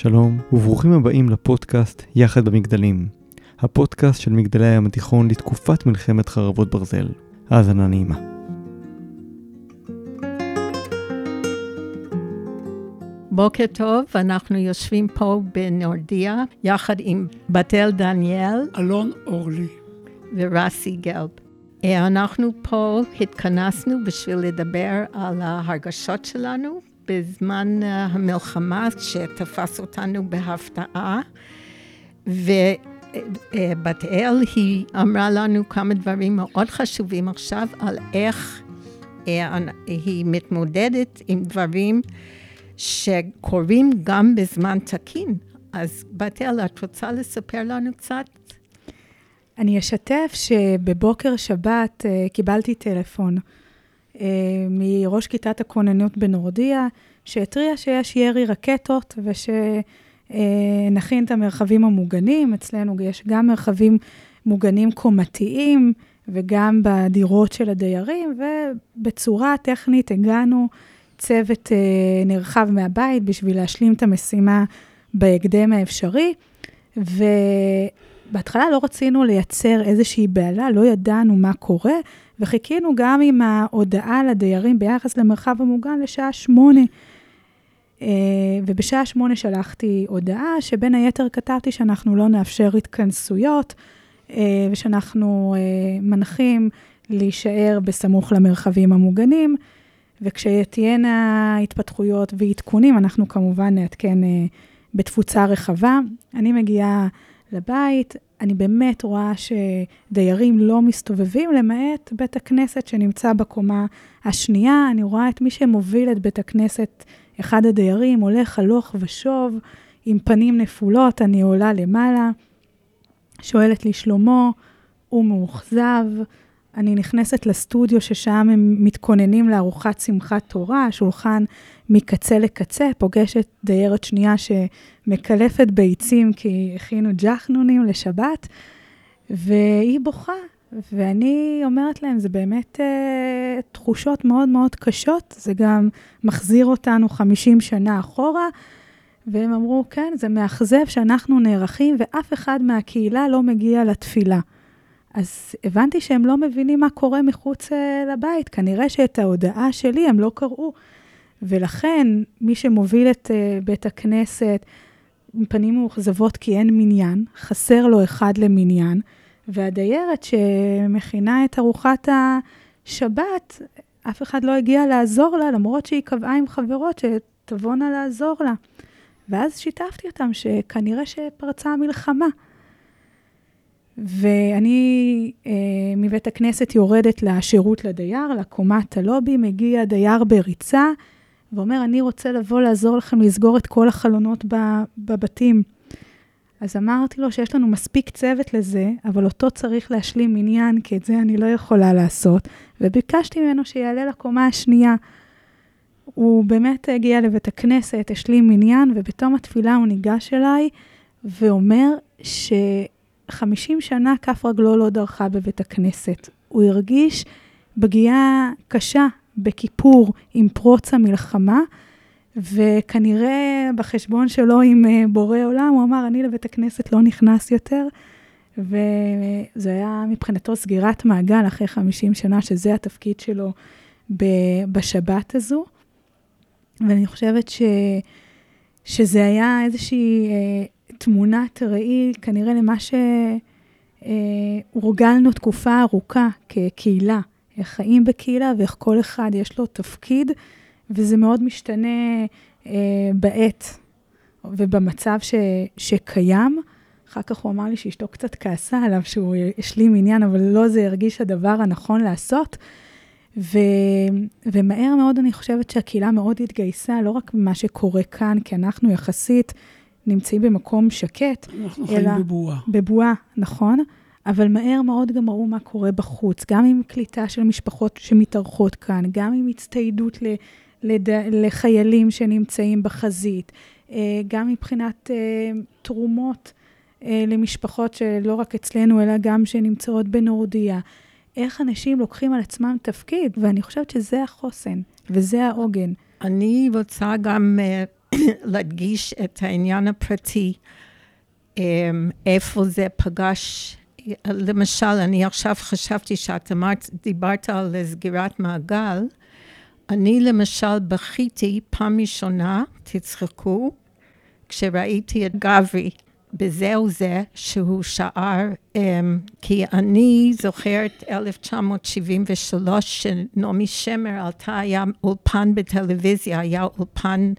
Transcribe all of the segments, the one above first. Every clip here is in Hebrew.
שלום, וברוכים הבאים לפודקאסט יחד במגדלים. הפודקאסט של מגדלי הים התיכון לתקופת מלחמת חרבות ברזל. האזנה נעימה. בוקר טוב, אנחנו יושבים פה בנורדיה, יחד עם בתאל דניאל אלון אורלי. ורסי גלב. אה, אנחנו פה התכנסנו בשביל לדבר על ההרגשות שלנו בזמן אה, המלחמה שתפס אותנו בהפתעה. ובת אל היא אמרה לנו כמה דברים מאוד חשובים עכשיו על איך אה, היא מתמודדת עם דברים שקורים גם בזמן תקין. אז בת אל, את רוצה לספר לנו קצת? אני אשתף שבבוקר שבת uh, קיבלתי טלפון מראש כיתת הכוננות בנורדיה, שהתריע שיש ירי רקטות ושנכין את המרחבים המוגנים. אצלנו יש גם מרחבים מוגנים קומתיים וגם בדירות של הדיירים, ובצורה טכנית הגענו, צוות uh, נרחב מהבית בשביל להשלים את המשימה בהקדם האפשרי. ו... בהתחלה לא רצינו לייצר איזושהי בהלה, לא ידענו מה קורה, וחיכינו גם עם ההודעה לדיירים ביחס למרחב המוגן לשעה שמונה. Uh, ובשעה שמונה שלחתי הודעה, שבין היתר כתבתי שאנחנו לא נאפשר התכנסויות, uh, ושאנחנו uh, מנחים להישאר בסמוך למרחבים המוגנים, וכשתהיינה התפתחויות ועדכונים, אנחנו כמובן נעדכן בתפוצה רחבה. אני מגיעה לבית. אני באמת רואה שדיירים לא מסתובבים, למעט בית הכנסת שנמצא בקומה השנייה. אני רואה את מי שמוביל את בית הכנסת, אחד הדיירים, הולך הלוך ושוב, עם פנים נפולות, אני עולה למעלה, שואלת לשלומו, הוא מאוכזב. אני נכנסת לסטודיו ששם הם מתכוננים לארוחת שמחת תורה, שולחן מקצה לקצה, פוגשת דיירת שנייה שמקלפת ביצים כי הכינו ג'חנונים לשבת, והיא בוכה. ואני אומרת להם, זה באמת אה, תחושות מאוד מאוד קשות, זה גם מחזיר אותנו 50 שנה אחורה. והם אמרו, כן, זה מאכזב שאנחנו נערכים ואף אחד מהקהילה לא מגיע לתפילה. אז הבנתי שהם לא מבינים מה קורה מחוץ אה, לבית. כנראה שאת ההודעה שלי הם לא קראו. ולכן, מי שמוביל את uh, בית הכנסת, עם פנים מאוכזבות כי אין מניין, חסר לו אחד למניין, והדיירת שמכינה את ארוחת השבת, אף אחד לא הגיע לעזור לה, למרות שהיא קבעה עם חברות שתבואנה לעזור לה. ואז שיתפתי אותם שכנראה שפרצה המלחמה. ואני אה, מבית הכנסת יורדת לשירות לדייר, לקומת הלובי, מגיע דייר בריצה, ואומר, אני רוצה לבוא לעזור לכם לסגור את כל החלונות בבתים. אז אמרתי לו שיש לנו מספיק צוות לזה, אבל אותו צריך להשלים מניין, כי את זה אני לא יכולה לעשות, וביקשתי ממנו שיעלה לקומה השנייה. הוא באמת הגיע לבית הכנסת, השלים מניין, ובתום התפילה הוא ניגש אליי ואומר ש-50 שנה כף רגלו לא דרכה בבית הכנסת. הוא הרגיש פגיעה קשה בכיפור עם פרוץ המלחמה, וכנראה בחשבון שלו עם אה, בורא עולם, הוא אמר, אני לבית הכנסת לא נכנס יותר, וזה היה מבחינתו סגירת מעגל אחרי 50 שנה, שזה התפקיד שלו בשבת הזו. ואני חושבת ש, שזה היה איזושהי אה, תמונת ראי, כנראה למה שהורגלנו אה, תקופה ארוכה כקהילה. איך חיים בקהילה ואיך כל אחד יש לו תפקיד, וזה מאוד משתנה אה, בעת ובמצב ש, שקיים. אחר כך הוא אמר לי שאשתו קצת כעסה עליו, שהוא השלים עניין, אבל לא זה הרגיש הדבר הנכון לעשות. ו, ומהר מאוד אני חושבת שהקהילה מאוד התגייסה, לא רק במה שקורה כאן, כי אנחנו יחסית נמצאים במקום שקט, אנחנו אלא... אנחנו חיים בבועה. בבועה, נכון. אבל מהר מאוד גם ראו מה קורה בחוץ, גם עם קליטה של משפחות שמתארחות כאן, גם עם הצטיידות ל, לד, לחיילים שנמצאים בחזית, אה, גם מבחינת אה, תרומות אה, למשפחות שלא רק אצלנו, אלא גם שנמצאות בנורדיה. איך אנשים לוקחים על עצמם תפקיד, ואני חושבת שזה החוסן וזה העוגן. אני רוצה גם להדגיש את העניין הפרטי, אמ, איפה זה פגש, למשל, אני עכשיו חשבתי שאת אמרת, דיברת על סגירת מעגל, אני למשל בכיתי פעם ראשונה, תצחקו, כשראיתי את גברי בזה וזה שהוא שער, um, כי אני זוכרת 1973 שנעמי שמר עלתה, היה אולפן בטלוויזיה, היה אולפן,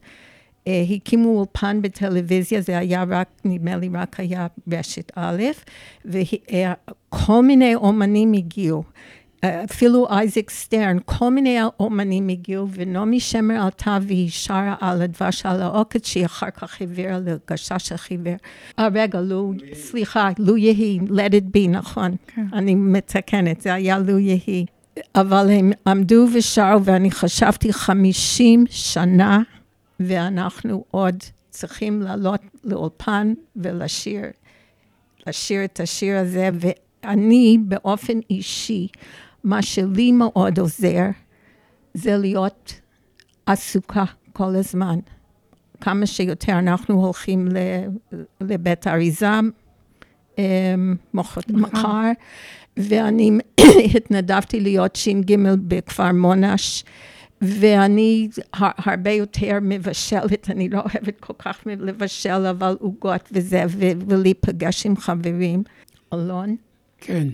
הקימו אולפן בטלוויזיה, זה היה רק, נדמה לי רק היה רשת א', וכל מיני אומנים הגיעו. אפילו אייזק סטרן, כל מיני אומנים הגיעו, ונעמי שמר עלתה והיא שרה על הדבש על העוקץ, שהיא אחר כך העבירה לגשש החיוור. אה, רגע, לו, סליחה, לו יהי, let it be, נכון. כן. אני מתקנת, זה היה לו יהי. אבל הם עמדו ושרו, ואני חשבתי 50 שנה, ואנחנו עוד צריכים לעלות לאולפן ולשיר, לשיר את השיר הזה, ואני באופן אישי, מה שלי מאוד עוזר, זה להיות עסוקה כל הזמן. כמה שיותר אנחנו הולכים לבית האריזה אמ, מחר, ואני התנדבתי להיות ש"ג בכפר מונש, ואני הרבה יותר מבשלת, אני לא אוהבת כל כך לבשל, אבל עוגות וזה, ולהיפגש עם חברים. אלון? כן.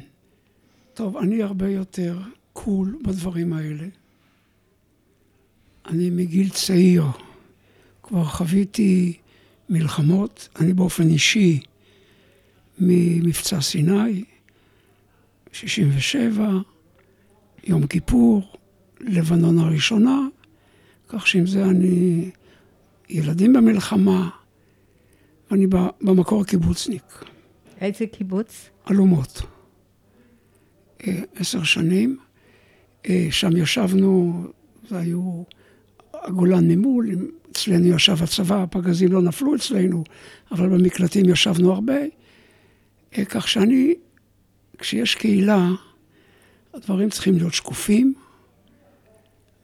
טוב, אני הרבה יותר קול בדברים האלה. אני מגיל צעיר כבר חוויתי מלחמות, אני באופן אישי ממבצע סיני, 67, יום כיפור, לבנון הראשונה, כך שעם זה אני ילדים במלחמה, ואני במקור קיבוצניק. איזה קיבוץ? אלומות. עשר שנים. אה, שם ישבנו, זה היו הגולן ממול, אצלנו ישב הצבא, הפגזים לא נפלו אצלנו, אבל במקלטים ישבנו הרבה. אה, כך שאני, כשיש קהילה, הדברים צריכים להיות שקופים,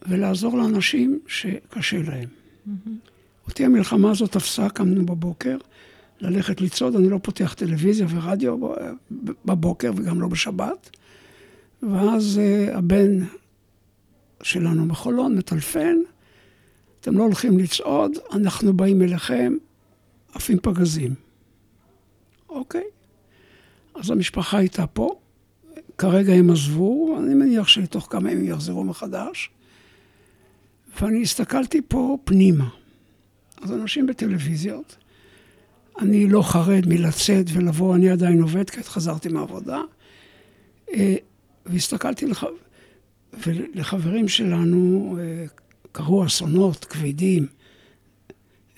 ולעזור לאנשים שקשה להם. Mm-hmm. אותי המלחמה הזאת תפסה, קמנו בבוקר, ללכת לצעוד, אני לא פותח טלוויזיה ורדיו בבוקר וגם לא בשבת. ואז uh, הבן שלנו מחולון מטלפן, אתם לא הולכים לצעוד, אנחנו באים אליכם, עפים פגזים. אוקיי. אז המשפחה הייתה פה, כרגע הם עזבו, אני מניח שתוך כמה ימים יחזרו מחדש. ואני הסתכלתי פה פנימה. אז אנשים בטלוויזיות, אני לא חרד מלצאת ולבוא, אני עדיין עובד, כי חזרתי מהעבודה. אה, והסתכלתי לח... ולחברים שלנו אה, קרו אסונות כבדים,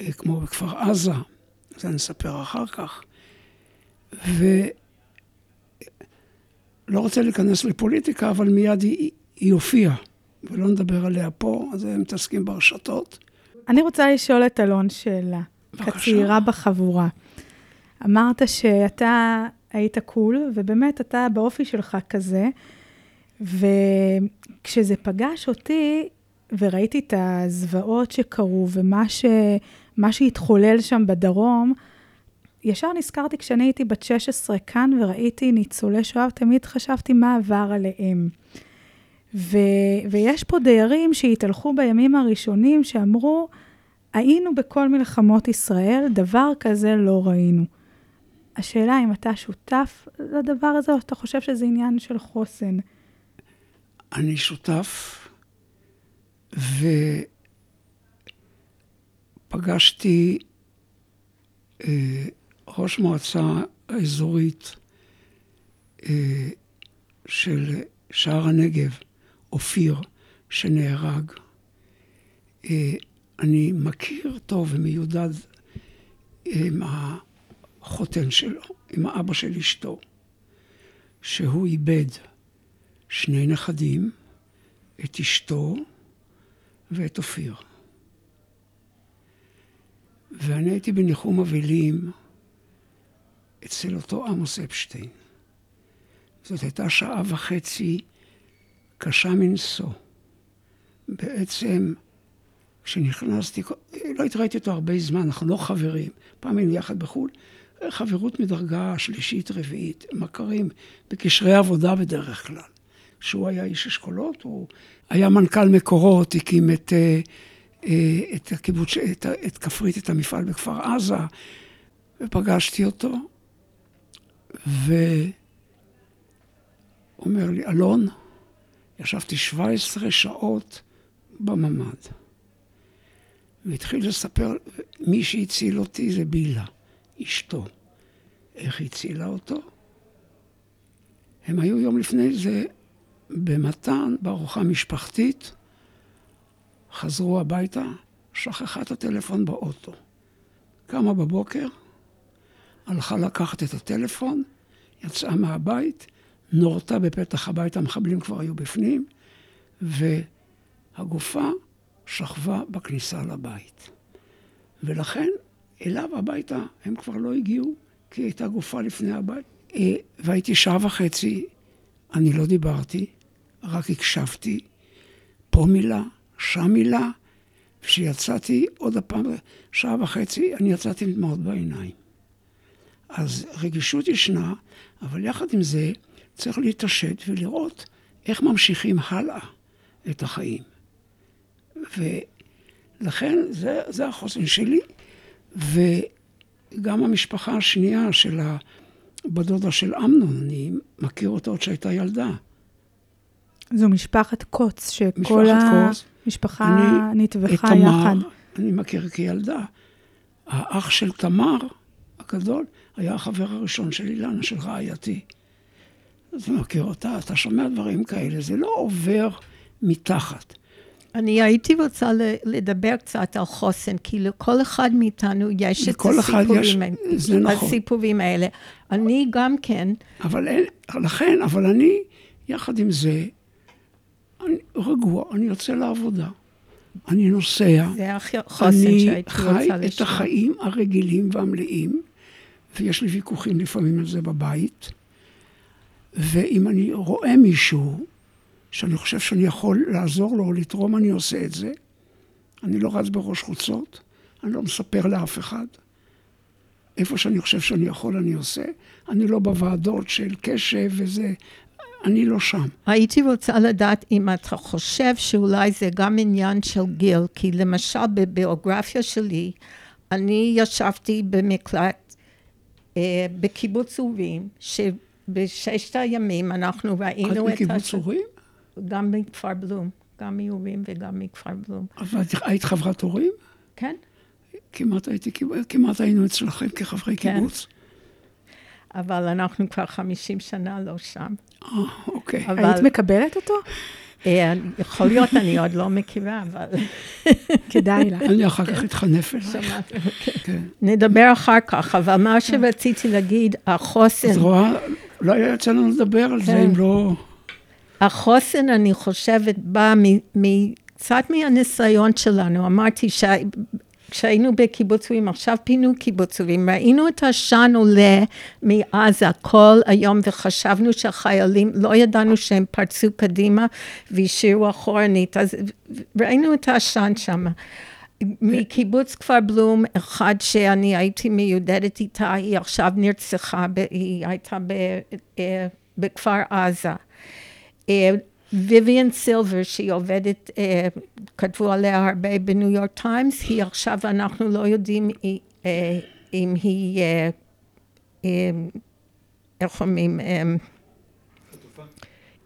אה, כמו בכפר עזה, זה נספר אחר כך. ולא רוצה להיכנס לפוליטיקה, אבל מיד היא, היא הופיעה, ולא נדבר עליה פה, אז הם מתעסקים ברשתות. אני רוצה לשאול את אלון שאלה, בבקשה. כצעירה בחבורה. אמרת שאתה היית קול, ובאמת אתה באופי שלך כזה, וכשזה פגש אותי, וראיתי את הזוועות שקרו, ומה ש... שהתחולל שם בדרום, ישר נזכרתי כשאני הייתי בת 16 כאן וראיתי ניצולי שואה, תמיד חשבתי מה עבר עליהם. ו... ויש פה דיירים שהתהלכו בימים הראשונים שאמרו, היינו בכל מלחמות ישראל, דבר כזה לא ראינו. השאלה אם אתה שותף לדבר הזה, או אתה חושב שזה עניין של חוסן. אני שותף, ופגשתי אה, ראש מועצה אזורית אה, של שער הנגב, אופיר, שנהרג. אה, אני מכיר טוב ומיודד עם החותן שלו, עם האבא של אשתו, שהוא איבד שני נכדים, את אשתו ואת אופיר. ואני הייתי בניחום אבלים אצל אותו עמוס אפשטיין. זאת הייתה שעה וחצי קשה מנשוא. בעצם כשנכנסתי, לא התראיתי אותו הרבה זמן, אנחנו לא חברים. פעם היינו יחד בחו"ל, חברות מדרגה שלישית, רביעית, מכרים בקשרי עבודה בדרך כלל. שהוא היה איש אשכולות, הוא היה מנכ"ל מקורות, הקים את, אה, אה, את הקיבוץ, את, את כפרית, את המפעל בכפר עזה, ופגשתי אותו, והוא אומר לי, אלון, ישבתי 17 שעות בממ"ד. והתחיל לספר, מי שהציל אותי זה בילה, אשתו. איך הצילה אותו? הם היו יום לפני זה במתן, בארוחה משפחתית, חזרו הביתה, שכחה את הטלפון באוטו. קמה בבוקר, הלכה לקחת את הטלפון, יצאה מהבית, נורתה בפתח הבית, המחבלים כבר היו בפנים, והגופה שכבה בכניסה לבית. ולכן אליו הביתה הם כבר לא הגיעו, כי הייתה גופה לפני הבית. אה, והייתי שעה וחצי, אני לא דיברתי, רק הקשבתי, פה מילה, שם מילה, וכשיצאתי עוד הפעם, שעה וחצי, אני יצאתי עם דמעות בעיניים. אז רגישות ישנה, אבל יחד עם זה צריך להתעשת ולראות איך ממשיכים הלאה את החיים. ולכן זה, זה החוסן שלי, וגם המשפחה השנייה של הבת דודה של אמנון, אני מכיר אותה עוד שהייתה ילדה. זו משפחת קוץ, שכל המשפחה נטבחה יחד. תמר, אני מכיר כילדה. האח של תמר, הגדול, היה החבר הראשון של אילנה, של רעייתי. אני מכיר אותה, אתה שומע דברים כאלה, זה לא עובר מתחת. אני הייתי רוצה לדבר קצת על חוסן, כי לכל אחד מאיתנו יש את הסיפורים, יש, זה נכון. הסיפורים האלה. אני גם כן. אבל אין, לכן, אבל אני, יחד עם זה, אני רגוע, אני יוצא לעבודה, אני נוסע. זה החוסן שהייתי רוצה לשמוע. אני חי את החיים הרגילים והמלאים, ויש לי ויכוחים לפעמים על זה בבית, ואם אני רואה מישהו שאני חושב שאני יכול לעזור לו או לתרום, אני עושה את זה. אני לא רץ בראש חוצות, אני לא מספר לאף אחד. איפה שאני חושב שאני יכול, אני עושה. אני לא בוועדות של קשב וזה, אני לא שם. הייתי רוצה לדעת אם אתה חושב שאולי זה גם עניין של גיל, כי למשל בביוגרפיה שלי, אני ישבתי במקלט אה, בקיבוץ אורים, שבששת הימים אנחנו ראינו את... את בקיבוץ אורים? גם מכפר בלום, גם מאורים וגם מכפר בלום. אבל היית חברת הורים? כן. כמעט הייתי, כמעט היינו אצלכם כחברי כן. קיבוץ. אבל אנחנו כבר 50 שנה לא שם. אה, אוקיי. אבל... היית מקבלת אותו? אה, יכול להיות, אני עוד לא מכירה, אבל... כדאי לך. אני אחר כך אתחנף אליך. כן. נדבר אחר כך, אבל מה שרציתי להגיד, החוסן... אז רואה, לא היה יוצא לנו לדבר על זה כן. אם לא... החוסן, אני חושבת, בא קצת מהניסיון שלנו. אמרתי כשהיינו בקיבוצים, עכשיו פינו קיבוצים, ראינו את העשן עולה מעזה כל היום וחשבנו שהחיילים, לא ידענו שהם פרצו קדימה והשאירו אחורנית, אז ראינו את העשן שם. מקיבוץ כפר בלום, אחד שאני הייתי מיודדת איתה, היא עכשיו נרצחה, היא הייתה אה, בכפר עזה. ויויאן סילבר, שהיא עובדת, uh, כתבו עליה הרבה בניו יורק טיימס, היא עכשיו, אנחנו לא יודעים אם היא, איך אומרים,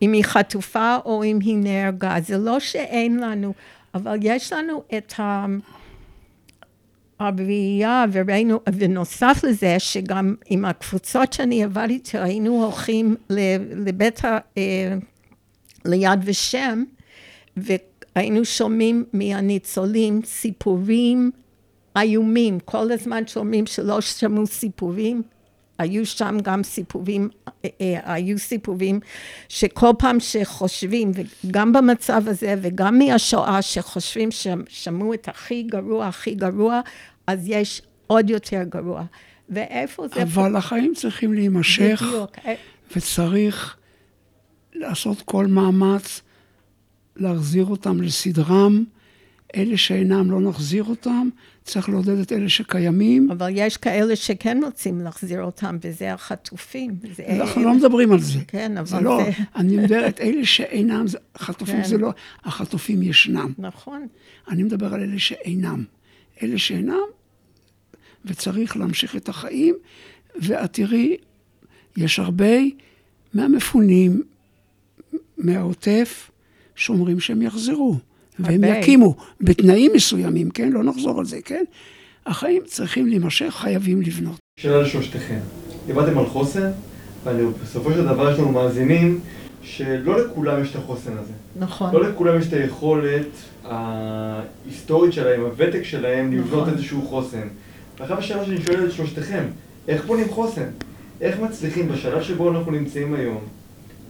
אם היא חטופה או אם היא נהרגה. זה לא שאין לנו, אבל יש לנו את ה... הראייה, וראינו, ונוסף לזה, שגם עם הקבוצות שאני עבדתי, היינו הולכים לבית ה... ליד ושם, והיינו שומעים מהניצולים סיפורים איומים, כל הזמן שומעים שלא שמעו סיפורים, היו שם גם סיפורים, אה, אה, היו סיפורים שכל פעם שחושבים, וגם במצב הזה וגם מהשואה, שחושבים ששמעו את הכי גרוע, הכי גרוע, אז יש עוד יותר גרוע. ואיפה זה... אבל פה? החיים צריכים להימשך, בדיוק. וצריך לעשות כל מאמץ להחזיר אותם לסדרם, אלה שאינם, לא נחזיר אותם, צריך לעודד את אלה שקיימים. אבל יש כאלה שכן רוצים להחזיר אותם, וזה החטופים. זה אנחנו אלה- לא מדברים על זה. כן, אבל זה לא, זה... אני מדבר את אלה שאינם, החטופים כן. זה לא, החטופים ישנם. נכון. אני מדבר על אלה שאינם. אלה שאינם, וצריך להמשיך את החיים, ואת תראי, יש הרבה מהמפונים מהעוטף שאומרים שהם יחזרו, והם הרבה. יקימו, בתנאים מסוימים, כן? לא נחזור על זה, כן? החיים צריכים להימשך, חייבים לבנות. שאלה לשלושתכם. דיברתם על חוסן, ובסופו של דבר יש לנו מאזינים שלא לכולם יש את החוסן הזה. נכון. לא לכולם יש את היכולת ההיסטורית שלהם, הוותק שלהם, לבנות נכון. איזשהו חוסן. ואחר השאלה שאני שואל את שלושתכם, איך בונים חוסן? איך מצליחים בשלב שבו אנחנו נמצאים היום,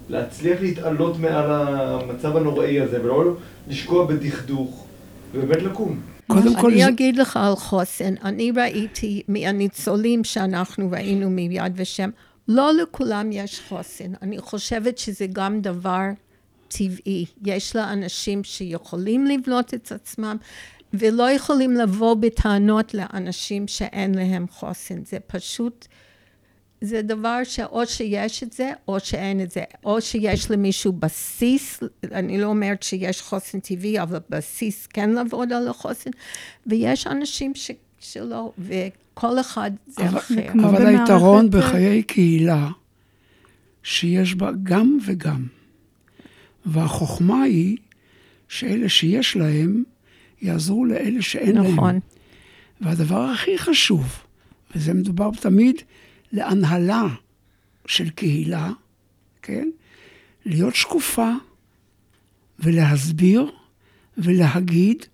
להצליח להתעלות מעל המצב הנוראי הזה, ולא לשקוע בדכדוך, ובאמת לקום? קודם כל, אני אגיד לך על חוסן. אני ראיתי מהניצולים שאנחנו ראינו מיד ושם, לא לכולם יש חוסן. אני חושבת שזה גם דבר טבעי. יש לאנשים שיכולים לבנות את עצמם, ולא יכולים לבוא בטענות לאנשים שאין להם חוסן. זה פשוט... זה דבר שאו שיש את זה, או שאין את זה. או שיש למישהו בסיס, אני לא אומרת שיש חוסן טבעי, אבל בסיס כן לעבוד על החוסן, ויש אנשים ש, שלא, וכל אחד זה אבל- אחר. אבל היתרון בחיי קהילה, שיש בה גם וגם. והחוכמה היא שאלה שיש להם, יעזרו לאלה שאין להם. נכון. והדבר הכי חשוב, וזה מדובר תמיד להנהלה של קהילה, כן? להיות שקופה ולהסביר ולהגיד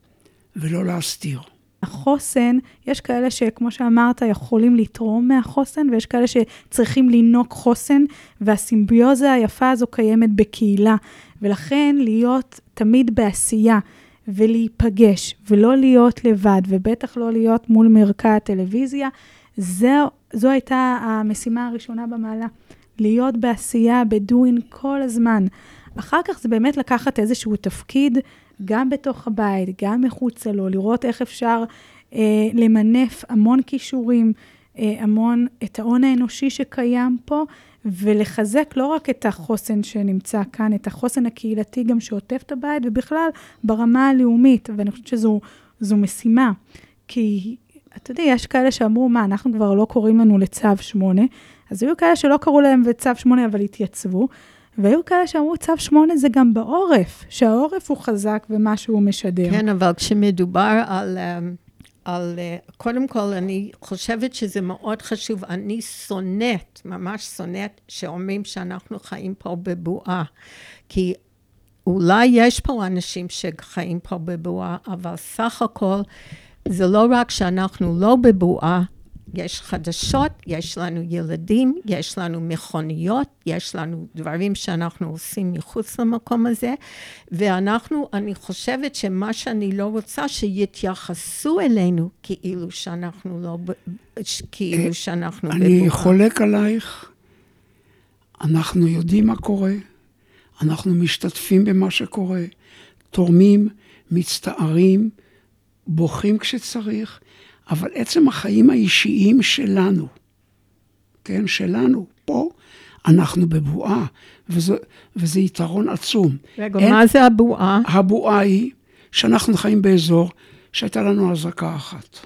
ולא להסתיר. החוסן, יש כאלה שכמו שאמרת, יכולים לתרום מהחוסן, ויש כאלה שצריכים לינוק חוסן, והסימביוזה היפה הזו קיימת בקהילה. ולכן להיות תמיד בעשייה ולהיפגש, ולא להיות לבד, ובטח לא להיות מול מרקע הטלוויזיה, זו, זו הייתה המשימה הראשונה במעלה. להיות בעשייה, בדואין כל הזמן. אחר כך זה באמת לקחת איזשהו תפקיד, גם בתוך הבית, גם מחוצה לו, לראות איך אפשר אה, למנף המון כישורים, אה, המון את ההון האנושי שקיים פה, ולחזק לא רק את החוסן שנמצא כאן, את החוסן הקהילתי גם שעוטף את הבית, ובכלל ברמה הלאומית, ואני חושבת שזו זו משימה. כי, אתה יודע, יש כאלה שאמרו, מה, אנחנו כבר לא קוראים לנו לצו 8, אז היו כאלה שלא קראו להם בצו 8, אבל התייצבו, והיו כאלה שאמרו, צו 8 זה גם בעורף, שהעורף הוא חזק ומה שהוא משדר. כן, אבל כשמדובר על, אמ, על... אה, קודם כל, אני חושבת שזה מאוד חשוב. אני שונאת, ממש שונאת, שאומרים שאנחנו חיים פה בבועה. כי אולי יש פה אנשים שחיים פה בבועה, אבל סך הכל, זה לא רק שאנחנו לא בבועה, יש חדשות, יש לנו ילדים, יש לנו מכוניות, יש לנו דברים שאנחנו עושים מחוץ למקום הזה, ואנחנו, אני חושבת שמה שאני לא רוצה, שיתייחסו אלינו כאילו שאנחנו לא, כאילו שאנחנו אני בבועה. חולק עלייך, אנחנו יודעים מה קורה, אנחנו משתתפים במה שקורה, תורמים, מצטערים, בוכים כשצריך, אבל עצם החיים האישיים שלנו, כן, שלנו, פה, אנחנו בבועה, וזה, וזה יתרון עצום. רגע, אין- מה זה הבועה? הבועה היא שאנחנו חיים באזור שהייתה לנו אזעקה אחת.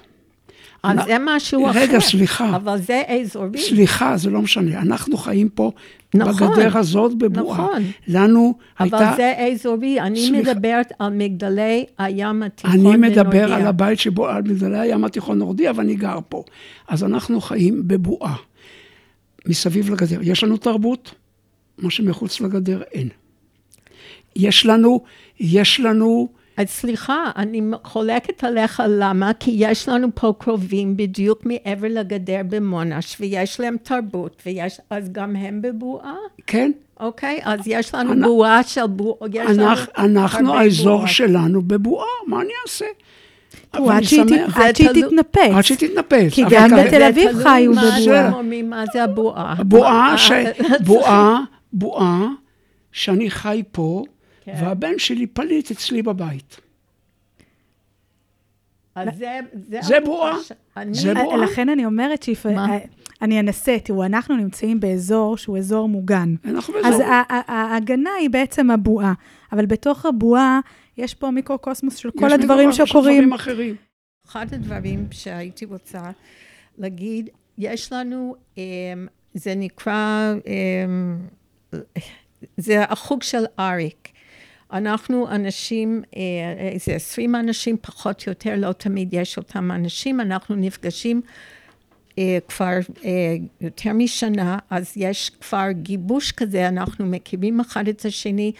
אז זה משהו אחר. רגע, סליחה. אבל זה אזורי. סליחה, זה לא משנה. אנחנו חיים פה נכון, בגדר הזאת בבועה. נכון. לנו אבל הייתה... זה אזורי, אני סליחה. מדברת על מגדלי הים התיכון אני מדבר בנורדיה. על הבית שבו, על מגדלי הים התיכון נורדי, אבל אני גר פה. אז אנחנו חיים בבועה, מסביב לגדר. יש לנו תרבות, מה שמחוץ לגדר אין. יש לנו, יש לנו, אז סליחה, אני חולקת עליך למה? כי יש לנו פה קרובים בדיוק מעבר לגדר במונש, ויש להם תרבות, ויש, אז גם הם בבועה? כן, אוקיי? אז יש לנו אנ- בועה של בועה, יש לנו אנחנו, אנחנו הרבה האזור בועות. שלנו בבועה, מה אני אעשה? עד שהיא ת- שמח. עד שהיא תתנפץ. כי גם בתל אביב חיו בבועה. מה זה הבועה? בועה, בועה, בועה, שאני חי פה, כן. והבן שלי פליט אצלי בבית. אז זה... זה בועה. אני- זה בועה. לכן אני אומרת שיפ... מה? אני אנסה, תראו, אנחנו נמצאים באזור שהוא אזור מוגן. אנחנו אז באזור. ה- ההגנה היא בעצם הבועה, אבל בתוך הבועה יש פה מיקרוקוסמוס של כל יש הדברים שקורים. דברים אחרים. אחד הדברים שהייתי רוצה להגיד, יש לנו, אמ, זה נקרא, אמ, זה החוג של אריק. אנחנו אנשים, אה, איזה עשרים אנשים, פחות או יותר, לא תמיד יש אותם אנשים, אנחנו נפגשים אה, כבר אה, יותר משנה, אז יש כבר גיבוש כזה, אנחנו מכירים אחד את השני,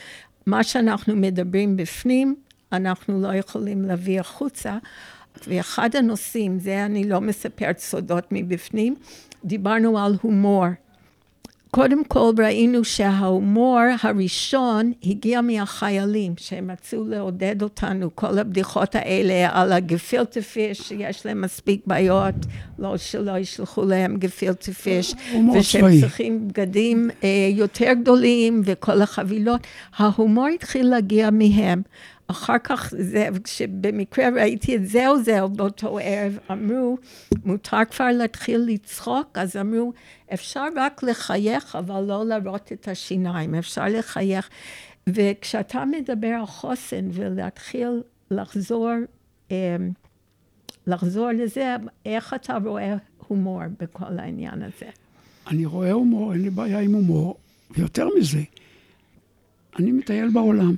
מה שאנחנו מדברים בפנים, אנחנו לא יכולים להביא החוצה. ואחד הנושאים, זה אני לא מספרת סודות מבפנים, דיברנו על הומור. קודם כל ראינו שההומור הראשון הגיע מהחיילים, שהם רצו לעודד אותנו, כל הבדיחות האלה על הגפילטה פיש, שיש להם מספיק בעיות, לא שלא ישלחו להם גפילטה פיש, ושהם צבאי. צריכים בגדים אה, יותר גדולים וכל החבילות. ההומור התחיל להגיע מהם. אחר כך, זה, כשבמקרה ראיתי את זה או זה באותו ערב, אמרו, מותר כבר להתחיל לצחוק, אז אמרו, אפשר רק לחייך, אבל לא להראות את השיניים, אפשר לחייך. וכשאתה מדבר על חוסן ולהתחיל לחזור, אמ, לחזור לזה, איך אתה רואה הומור בכל העניין הזה? אני רואה הומור, אין לי בעיה עם הומור, ויותר מזה, אני מטייל בעולם,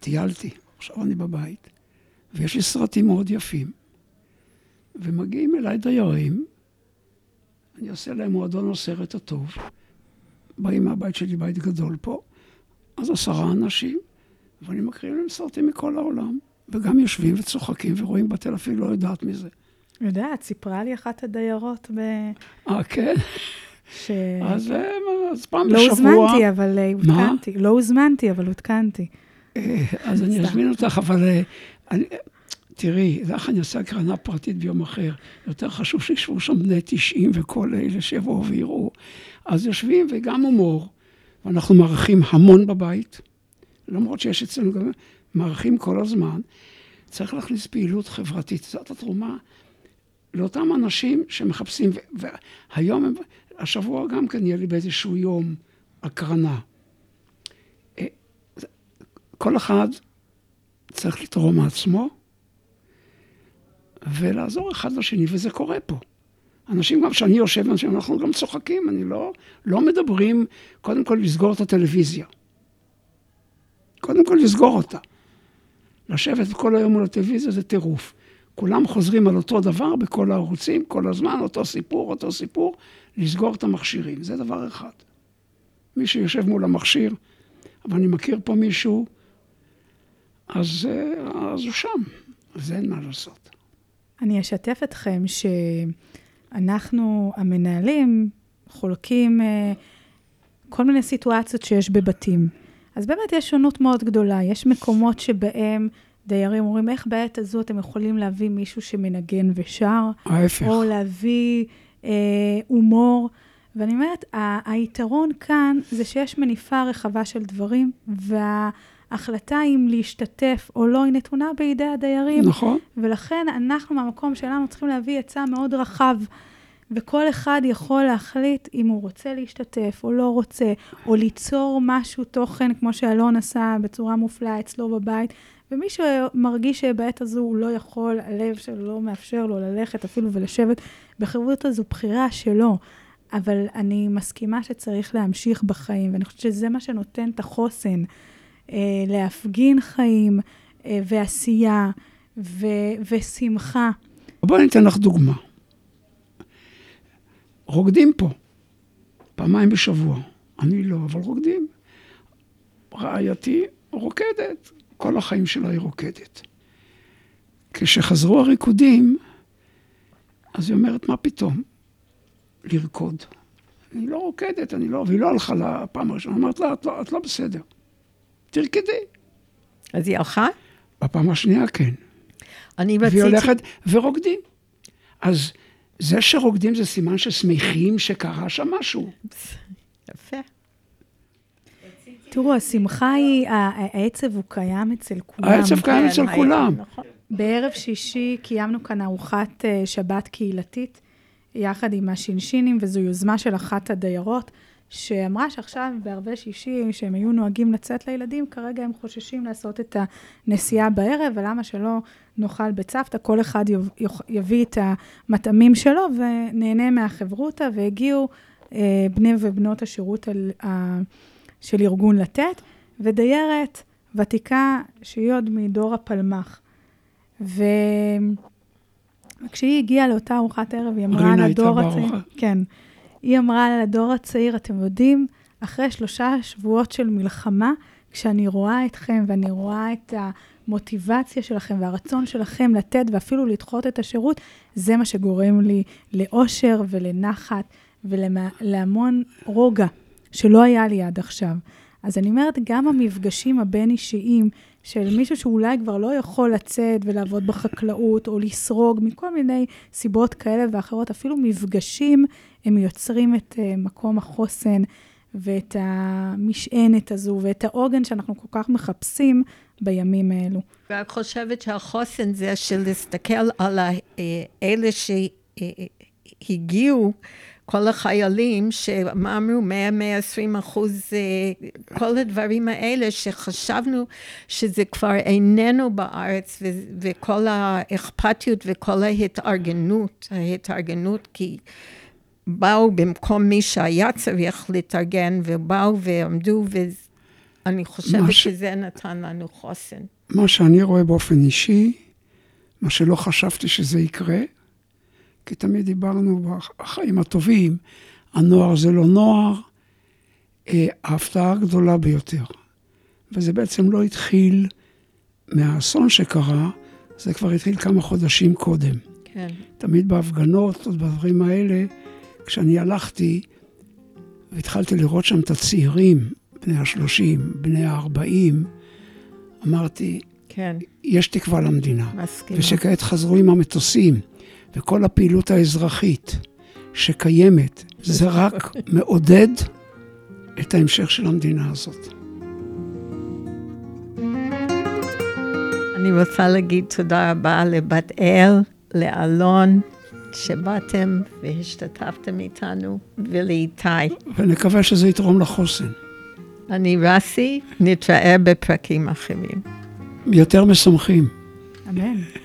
טיילתי, עכשיו אני בבית, ויש לי סרטים מאוד יפים, ומגיעים אליי דיירים, אני עושה להם מועדון הסרט הטוב, באים מהבית שלי, בית גדול פה, אז עשרה אנשים, ואני מקריא להם סרטים מכל העולם, וגם יושבים וצוחקים ורואים בטל, אפילו לא יודעת מזה. יודעת, סיפרה לי אחת הדיירות ב... אה, כן? ש... אז, אה, אז פעם לא בשבוע... הוזמנתי, אבל אה, מה? עודכנתי. לא הוזמנתי, אבל עודכנתי. אז אני. אזמין אותך, אבל אה, אני, תראי, לך אני אעשה הקרנה פרטית ביום אחר. יותר חשוב שישבו שם בני 90 וכל אלה שיבואו ויראו. אז יושבים וגם הומור, ואנחנו מארחים המון בבית, למרות שיש אצלנו גם, מארחים כל הזמן. צריך להכניס פעילות חברתית. זאת התרומה לאותם אנשים שמחפשים, והיום, השבוע גם כן יהיה לי באיזשהו יום הקרנה. כל אחד צריך לתרום מעצמו ולעזור אחד לשני, וזה קורה פה. אנשים גם, כשאני יושב, אנשים, אנחנו גם צוחקים, אני לא, לא מדברים, קודם כל לסגור את הטלוויזיה. קודם כל לסגור אותה. לשבת כל היום מול הטלוויזיה זה טירוף. כולם חוזרים על אותו דבר בכל הערוצים, כל הזמן, אותו סיפור, אותו סיפור, לסגור את המכשירים. זה דבר אחד. מי שיושב מול המכשיר, אבל אני מכיר פה מישהו, אז, אה, אז הוא שם, אז אין מה לעשות. אני אשתף אתכם שאנחנו, המנהלים, חולקים אה, כל מיני סיטואציות שיש בבתים. אז באמת יש שונות מאוד גדולה. יש מקומות שבהם דיירים אומרים, איך בעת הזו אתם יכולים להביא מישהו שמנגן ושר, ההפך. או להביא אה, הומור. ואני אומרת, ה- היתרון כאן זה שיש מניפה רחבה של דברים, וההחלטה אם להשתתף או לא היא נתונה בידי הדיירים. נכון. ולכן אנחנו מהמקום שלנו צריכים להביא היצע מאוד רחב, וכל אחד יכול להחליט אם הוא רוצה להשתתף או לא רוצה, או ליצור משהו, תוכן, כמו שאלון עשה בצורה מופלאה אצלו בבית. ומי שמרגיש שבעת הזו הוא לא יכול, הלב שלו לא מאפשר לו ללכת אפילו ולשבת בחירות הזו, בחירה שלו. אבל אני מסכימה שצריך להמשיך בחיים, ואני חושבת שזה מה שנותן את החוסן, להפגין חיים אה, ועשייה ו- ושמחה. בואי אני אתן לך דוגמה. רוקדים פה, פעמיים בשבוע. אני לא, אבל רוקדים. רעייתי רוקדת, כל החיים שלה היא רוקדת. כשחזרו הריקודים, אז היא אומרת, מה פתאום? לרקוד. אני לא רוקדת, אני לא, והיא לא הלכה לפעם הראשונה, אמרת לה, את לא, את לא בסדר. תרקדי. אז היא הלכה? בפעם השנייה כן. אני והיא רציתי... הולכת ורוקדים. אז זה שרוקדים זה סימן ששמחים שקרה שם משהו. יפה. תראו, השמחה היא, העצב הוא קיים אצל כולם. העצב קיים כן, אצל היה- כולם. נכון. בערב שישי קיימנו כאן ארוחת אה, שבת קהילתית, יחד עם השינשינים, וזו יוזמה של אחת הדיירות, שאמרה שעכשיו בערבי שישי, שהם היו נוהגים לצאת לילדים, כרגע הם חוששים לעשות את הנסיעה בערב, ולמה שלא נאכל בצוותא, כל אחד יביא את המטעמים שלו ונהנה מהחברותא, והגיעו אה, בני ובנות השירות על, אה, של ארגון לתת, ודיירת ותיקה שהיא עוד מדור הפלמ"ח. ו... וכשהיא הגיעה לאותה ארוחת ערב, היא אמרה לדור הצעיר, כן, היא אמרה לדור הצעיר, אתם יודעים, אחרי שלושה שבועות של מלחמה, כשאני רואה אתכם ואני רואה את המוטיבציה שלכם והרצון שלכם לתת ואפילו לדחות את השירות, זה מה שגורם לי לאושר ולנחת ולהמון רוגע שלא היה לי עד עכשיו. אז אני אומרת, גם המפגשים הבין-אישיים של מישהו שאולי כבר לא יכול לצאת ולעבוד בחקלאות או לסרוג מכל מיני סיבות כאלה ואחרות, אפילו מפגשים, הם יוצרים את uh, מקום החוסן ואת המשענת הזו ואת העוגן שאנחנו כל כך מחפשים בימים האלו. ואת חושבת שהחוסן זה של להסתכל על אה, אלה שהגיעו כל החיילים, שמה אמרו, 100-120 אחוז, אה, כל הדברים האלה שחשבנו שזה כבר איננו בארץ, וכל האכפתיות וכל ההתארגנות, ההתארגנות, כי באו במקום מי שהיה צריך להתארגן, ובאו ועמדו, ואני חושבת ש... שזה נתן לנו חוסן. מה שאני רואה באופן אישי, מה שלא חשבתי שזה יקרה, כי תמיד דיברנו בחיים הטובים, הנוער זה לא נוער, אה, ההפתעה הגדולה ביותר. וזה בעצם לא התחיל מהאסון שקרה, זה כבר התחיל כמה חודשים קודם. כן. תמיד בהפגנות, עוד בדברים האלה, כשאני הלכתי והתחלתי לראות שם את הצעירים, בני ה-30, בני ה-40, אמרתי, כן. יש תקווה למדינה. מסכימה. ושכעת חזרו עם המטוסים. וכל הפעילות האזרחית שקיימת, זה רק מעודד את ההמשך של המדינה הזאת. אני רוצה להגיד תודה רבה לבת אל, לאלון, שבאתם והשתתפתם איתנו, ולאיתי. ונקווה שזה יתרום לחוסן. אני רסי, נתראה בפרקים אחרים. יותר משמחים. אמן.